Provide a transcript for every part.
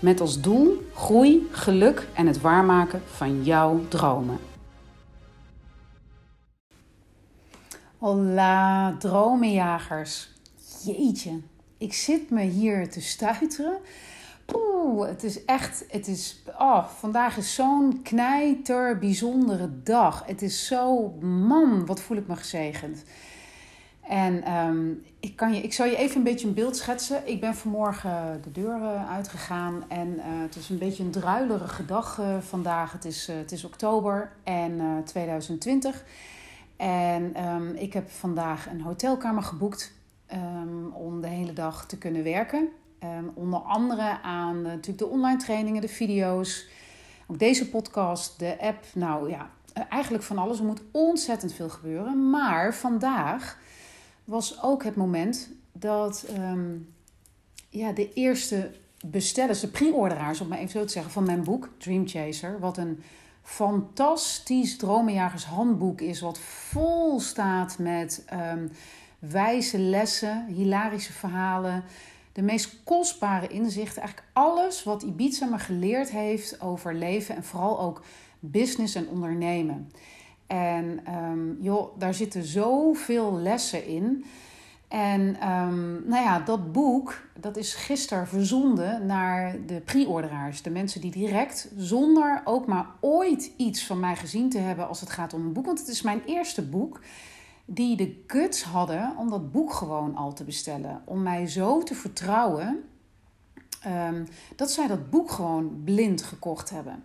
Met als doel groei, geluk en het waarmaken van jouw dromen. Hola, dromenjagers. Jeetje, ik zit me hier te stuiteren. Poeh, het is echt, het is, oh, vandaag is zo'n knijter bijzondere dag. Het is zo, man, wat voel ik me gezegend. En um, ik, kan je, ik zal je even een beetje een beeld schetsen. Ik ben vanmorgen de deur uh, uitgegaan en uh, het is een beetje een druilerige dag uh, vandaag. Het is, het is oktober en 2020. En um, ik heb vandaag een hotelkamer geboekt um, om de hele dag te kunnen werken. onder andere aan natuurlijk de online trainingen, de video's, ook deze podcast, de app. Nou ja, eigenlijk van alles. Er moet ontzettend veel gebeuren. Maar vandaag was ook het moment dat um, ja, de eerste bestellers, de pre-orderaars, om maar even zo te zeggen, van mijn boek Dream Chaser, wat een fantastisch dromenjagershandboek is, wat vol staat met um, wijze lessen, hilarische verhalen, de meest kostbare inzichten, eigenlijk alles wat Ibiza me geleerd heeft over leven en vooral ook business en ondernemen. En um, joh, daar zitten zoveel lessen in. En um, nou ja, dat boek dat is gisteren verzonden naar de pre-orderaars. De mensen die direct, zonder ook maar ooit iets van mij gezien te hebben als het gaat om een boek. Want het is mijn eerste boek. Die de guts hadden om dat boek gewoon al te bestellen. Om mij zo te vertrouwen um, dat zij dat boek gewoon blind gekocht hebben.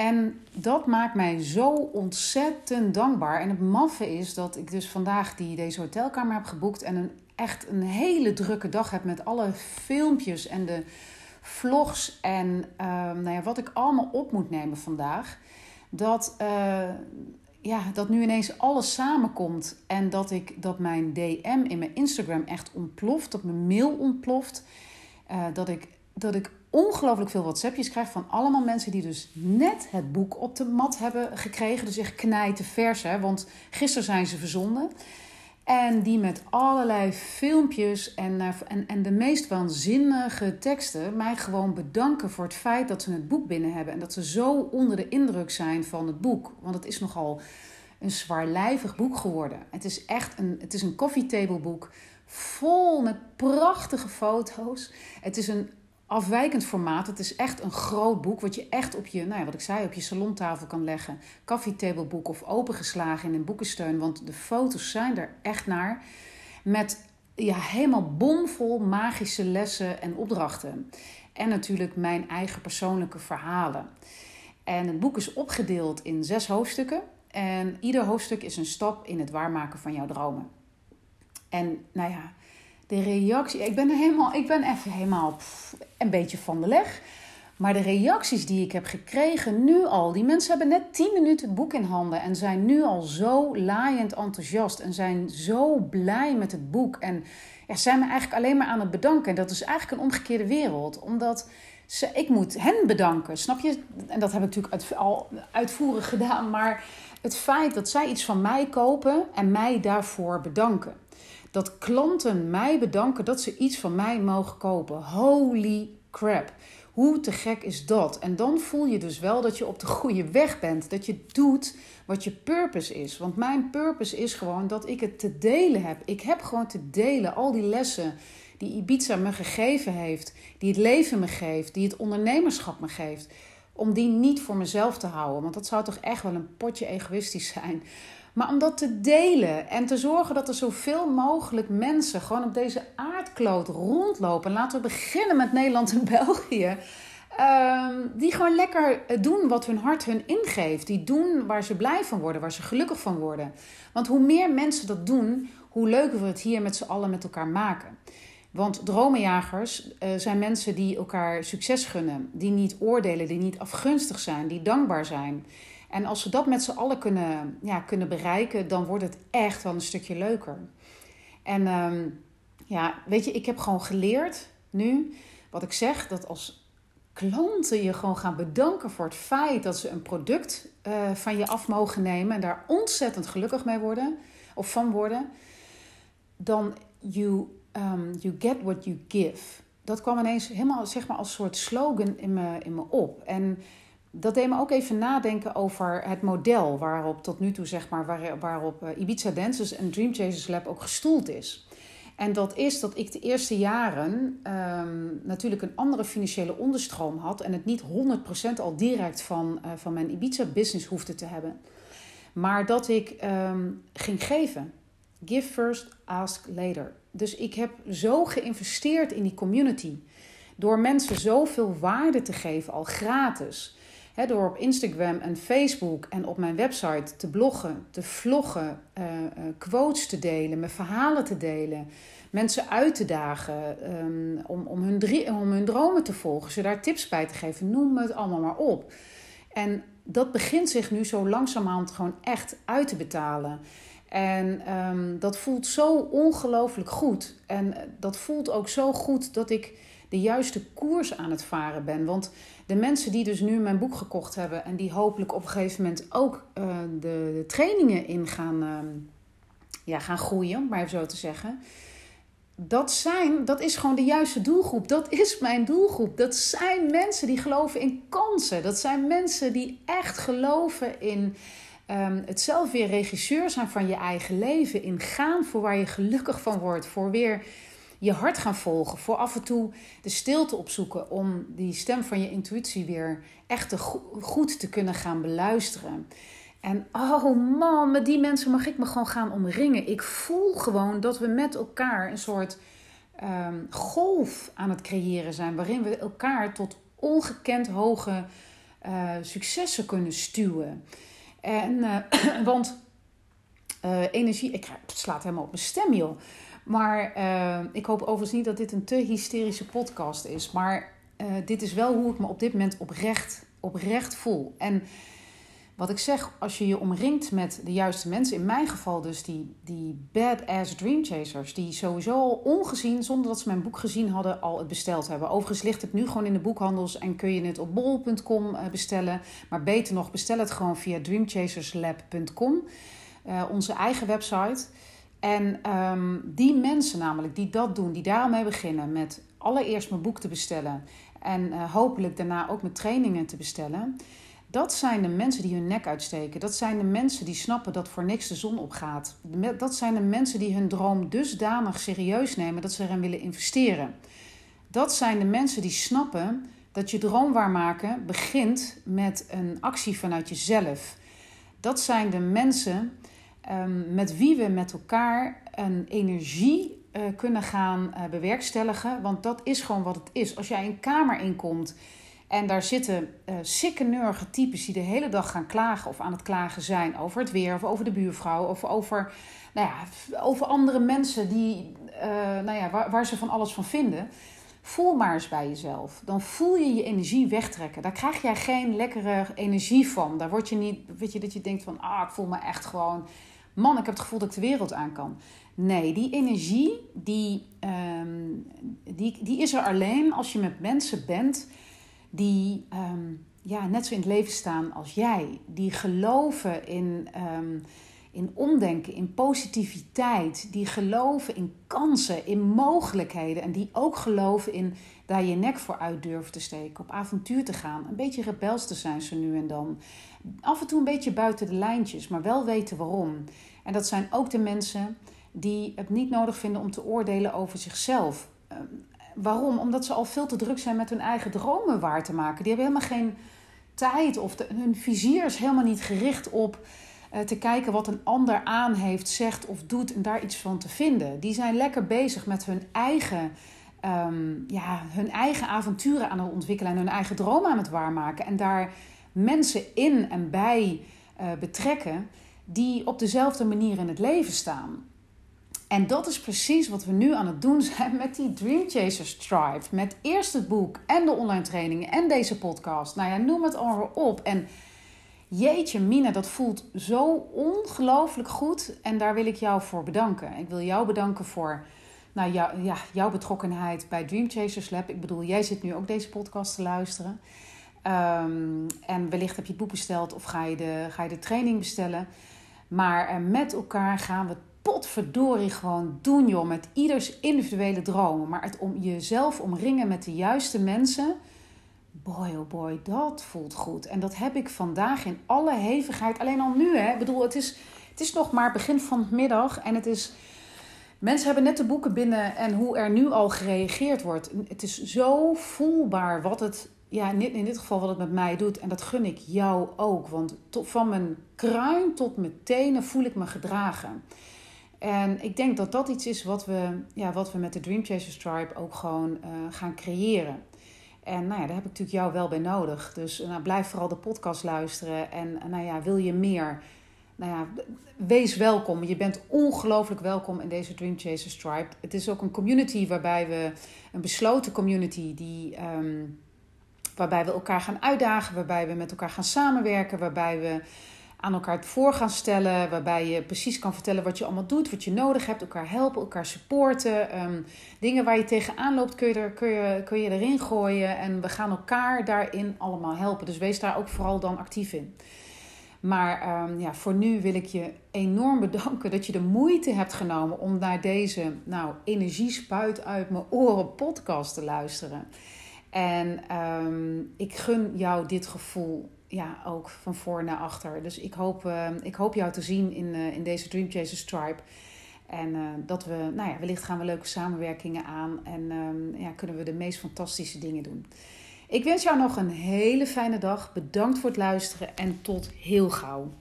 En dat maakt mij zo ontzettend dankbaar. En het maffe is dat ik dus vandaag die, deze hotelkamer heb geboekt en een, echt een hele drukke dag heb met alle filmpjes en de vlogs en uh, nou ja, wat ik allemaal op moet nemen vandaag. Dat, uh, ja, dat nu ineens alles samenkomt en dat, ik, dat mijn DM in mijn Instagram echt ontploft, dat mijn mail ontploft. Uh, dat ik, dat ik ongelooflijk veel WhatsAppjes krijg van allemaal mensen die dus net het boek op de mat hebben gekregen. Dus echt knijten vers, hè, want gisteren zijn ze verzonden. En die met allerlei filmpjes en, eh, en, en de meest waanzinnige teksten mij gewoon bedanken voor het feit dat ze het boek binnen hebben. En dat ze zo onder de indruk zijn van het boek. Want het is nogal een zwaarlijvig boek geworden. Het is echt een, het is een coffee table boek. Vol met prachtige foto's. Het is een afwijkend formaat. Het is echt een groot boek wat je echt op je, nou ja, wat ik zei, op je salontafel kan leggen. Coffee of opengeslagen in een boekensteun, want de foto's zijn er echt naar. Met ja, helemaal bomvol magische lessen en opdrachten. En natuurlijk mijn eigen persoonlijke verhalen. En het boek is opgedeeld in zes hoofdstukken. En ieder hoofdstuk is een stap in het waarmaken van jouw dromen. En nou ja, de reactie. Ik ben, er helemaal, ik ben even helemaal een beetje van de leg. Maar de reacties die ik heb gekregen nu al. Die mensen hebben net 10 minuten het boek in handen. En zijn nu al zo laaiend enthousiast. En zijn zo blij met het boek. En ja, zijn me eigenlijk alleen maar aan het bedanken. En dat is eigenlijk een omgekeerde wereld. Omdat ik moet hen bedanken. Snap je? En dat heb ik natuurlijk al uitvoerig gedaan. Maar het feit dat zij iets van mij kopen en mij daarvoor bedanken dat klanten mij bedanken dat ze iets van mij mogen kopen. Holy crap. Hoe te gek is dat? En dan voel je dus wel dat je op de goede weg bent. Dat je doet wat je purpose is. Want mijn purpose is gewoon dat ik het te delen heb. Ik heb gewoon te delen al die lessen die Ibiza me gegeven heeft. Die het leven me geeft. Die het ondernemerschap me geeft. Om die niet voor mezelf te houden. Want dat zou toch echt wel een potje egoïstisch zijn. Maar om dat te delen en te zorgen dat er zoveel mogelijk mensen gewoon op deze aardkloot rondlopen. Laten we beginnen met Nederland en België. Ehm, die gewoon lekker doen wat hun hart hun ingeeft. Die doen waar ze blij van worden, waar ze gelukkig van worden. Want hoe meer mensen dat doen, hoe leuker we het hier met z'n allen met elkaar maken. Want dromenjagers uh, zijn mensen die elkaar succes gunnen, die niet oordelen, die niet afgunstig zijn, die dankbaar zijn. En als we dat met z'n allen kunnen, ja, kunnen bereiken, dan wordt het echt wel een stukje leuker. En ehm, ja, weet je, ik heb gewoon geleerd nu, wat ik zeg, dat als klanten je gewoon gaan bedanken voor het feit dat ze een product uh, van je af mogen nemen en daar ontzettend gelukkig mee worden of van worden, dan you, um, you get what you give. Dat kwam ineens helemaal zeg maar, als soort slogan in me, in me op. En dat deed me ook even nadenken over het model waarop tot nu toe, zeg maar, waar, waarop eh, Ibiza Dances en Dream Chasers Lab ook gestoeld is. En dat is dat ik de eerste jaren um, natuurlijk een andere financiële onderstroom had en het niet 100% al direct van, uh, van mijn Ibiza-business hoefde te hebben. Maar dat ik um, ging geven. Give first, ask later. Dus ik heb zo geïnvesteerd in die community. Door mensen zoveel waarde te geven, al gratis door op Instagram en Facebook en op mijn website te bloggen, te vloggen, uh, quotes te delen, mijn verhalen te delen, mensen uit te dagen um, om, om, hun om hun dromen te volgen, ze daar tips bij te geven, noem het allemaal maar op. En dat begint zich nu zo langzamerhand gewoon echt uit te betalen. En um, dat voelt zo ongelooflijk goed. En dat voelt ook zo goed dat ik de juiste koers aan het varen ben. Want de mensen die dus nu mijn boek gekocht hebben en die hopelijk op een gegeven moment ook uh, de, trainingen in gaan, uh, ja, gaan groeien, om maar even zo te zeggen. Dat, zijn, dat is gewoon de juiste doelgroep. Dat is mijn doelgroep. Dat zijn mensen die geloven in kansen. Dat zijn mensen die echt geloven in um, het zelf weer regisseur zijn van je eigen leven. In gaan voor waar je gelukkig van wordt. Voor weer je hart gaan volgen. Voor af en toe de stilte opzoeken om die stem van je intuïtie weer echt te goed te kunnen gaan beluisteren. En oh man, met die mensen mag ik me gewoon gaan omringen. Ik voel gewoon dat we met elkaar een soort um, golf aan het creëren zijn. Waarin we elkaar tot ongekend hoge uh, successen kunnen stuwen. En, uh, want uh, energie, ik, het slaat helemaal op mijn stem joh. Maar uh, ik hoop overigens niet dat dit een te hysterische podcast is. Maar uh, dit is wel hoe ik me op dit moment oprecht, oprecht voel. En wat ik zeg, als je je omringt met de juiste mensen, in mijn geval dus die, die badass dream chasers, die sowieso al ongezien, zonder dat ze mijn boek gezien hadden, al het besteld hebben. Overigens ligt het nu gewoon in de boekhandels en kun je het op bol.com eh, bestellen. Maar beter nog, bestel het gewoon via dreamchaserslab.com, onze eigen website. En um, die mensen namelijk die dat doen, die daarmee beginnen met allereerst mijn boek te bestellen en uh, hopelijk daarna ook mijn trainingen te bestellen. Dat zijn de mensen die hun nek uitsteken. Dat zijn de mensen die snappen dat voor niks de zon opgaat. Dat zijn de mensen die hun droom dusdanig serieus nemen dat ze erin willen investeren. Dat zijn de mensen die snappen dat je droom waarmaken begint met een actie vanuit jezelf. Dat zijn de mensen um, met wie we met elkaar een energie uh, kunnen gaan uh, bewerkstelligen. Want dat is gewoon wat het is. Als jij een kamer inkomt en daar zitten uh, sikke types die de hele dag gaan klagen of aan het klagen zijn over het weer of over de buurvrouw of over, nou ja, over andere mensen die, nou ja, waar, waar ze van alles van vinden. Voel maar eens bij jezelf. Dan voel je je energie wegtrekken. Daar krijg jij geen lekkere energie van. Daar word je niet, weet je, dat je denkt van, ah, ik voel me echt gewoon man, ik heb het gevoel dat ik de wereld aan kan. Nee, die energie, die, um, die, die is er alleen als je met mensen bent die um, ja, net zo in het leven staan als jij. Die geloven in, um, in omdenken, in positiviteit. Die geloven in kansen, in mogelijkheden. En die ook geloven in daar je nek voor uit durven te steken. Op avontuur te gaan. Een beetje rebels te zijn zo nu en dan. Af en toe een beetje buiten de lijntjes, maar wel weten waarom. En dat zijn ook de mensen die het niet nodig vinden om te oordelen over zichzelf. Ehm, waarom? Omdat ze al veel te druk zijn met hun eigen dromen waar te maken. Die hebben helemaal geen tijd of hun vizier is helemaal niet gericht op te kijken wat een ander aan heeft, zegt of doet en daar iets van te vinden. Die zijn lekker bezig met hun eigen, um, ja, hun eigen avonturen aan het ontwikkelen en hun eigen dromen aan het waarmaken. En daar mensen in en bij uh, betrekken die op dezelfde manier in het leven staan. En dat is precies wat we nu aan het doen zijn met die Dream Chasers Tribe. Met eerst het boek en de online trainingen en deze podcast. Nou ja, noem het allemaal op. En jeetje, Mina, dat voelt zo ongelooflijk goed. En daar wil ik jou voor bedanken. Ik wil jou bedanken voor jou, ja, jouw betrokkenheid bij Dream Chasers Lab. Ik bedoel, jij zit nu ook deze podcast te luisteren. Um, en wellicht heb je het boek besteld of ga je de, ga je de training bestellen. Maar uh, met elkaar gaan we potverdorie gewoon doen, joh. Met ieders individuele dromen. Maar het om jezelf omringen met de juiste mensen. Boy, oh boy, dat voelt goed. En dat heb ik vandaag in alle hevigheid. Alleen al nu, hè. Ik bedoel, het is, het is nog maar begin van de middag. En het is... Mensen hebben net de boeken binnen en hoe er nu al gereageerd wordt. Het is zo voelbaar wat het, ja, in dit geval wat het met mij doet. En dat gun ik jou ook. Want van mijn kruin tot mijn tenen voel ik me gedragen. En ik denk dat dat iets is wat we, ja, wat we met de Dream Chasers Tribe ook gewoon uh, gaan creëren. En nou ja, daar heb ik natuurlijk jou wel bij nodig. Dus nou, blijf vooral de podcast luisteren. En nou ja, wil je meer? Nou ja, wees welkom. Je bent ongelooflijk welkom in deze Dream Chasers Tribe. Het is ook een community waarbij we, een besloten community, die, um, waarbij we elkaar gaan uitdagen, waarbij we met elkaar gaan samenwerken, waarbij we aan elkaar voor gaan stellen. Waarbij je precies kan vertellen wat je allemaal doet, wat je nodig hebt. Elkaar helpen, elkaar supporten. Um, dingen waar je tegenaan loopt kun je, er, kun, je, kun je erin gooien. En we gaan elkaar daarin allemaal helpen. Dus wees daar ook vooral dan actief in. Maar um, ja, voor nu wil ik je enorm bedanken dat je de moeite hebt genomen om naar deze nou, energiespuit uit mijn oren podcast te luisteren. En um, ik gun jou dit gevoel ja, ook van voor naar achter. Dus ik hoop, uh, ik hoop jou te zien in, uh, in deze Dream Chasers Tribe. En uh, dat we, nou ja, wellicht gaan we leuke samenwerkingen aan. En um, ja, kunnen we de meest fantastische dingen doen. Ik wens jou nog een hele fijne dag. Bedankt voor het luisteren en tot heel gauw.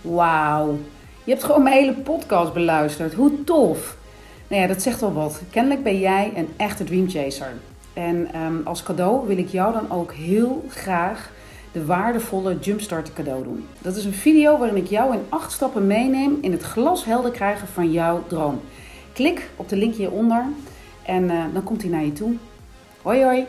Wauw, je hebt gewoon mijn hele podcast beluisterd. Hoe tof! Nou ja, dat zegt wel wat. Kennelijk ben jij een echte dreamchaser. En um, als cadeau wil ik jou dan ook heel graag de waardevolle Jumpstart cadeau doen. Dat is een video waarin ik jou in acht stappen meeneem in het glashelder krijgen van jouw droom. Klik op de link hieronder en uh, dan komt hij naar je toe. Hoi hoi!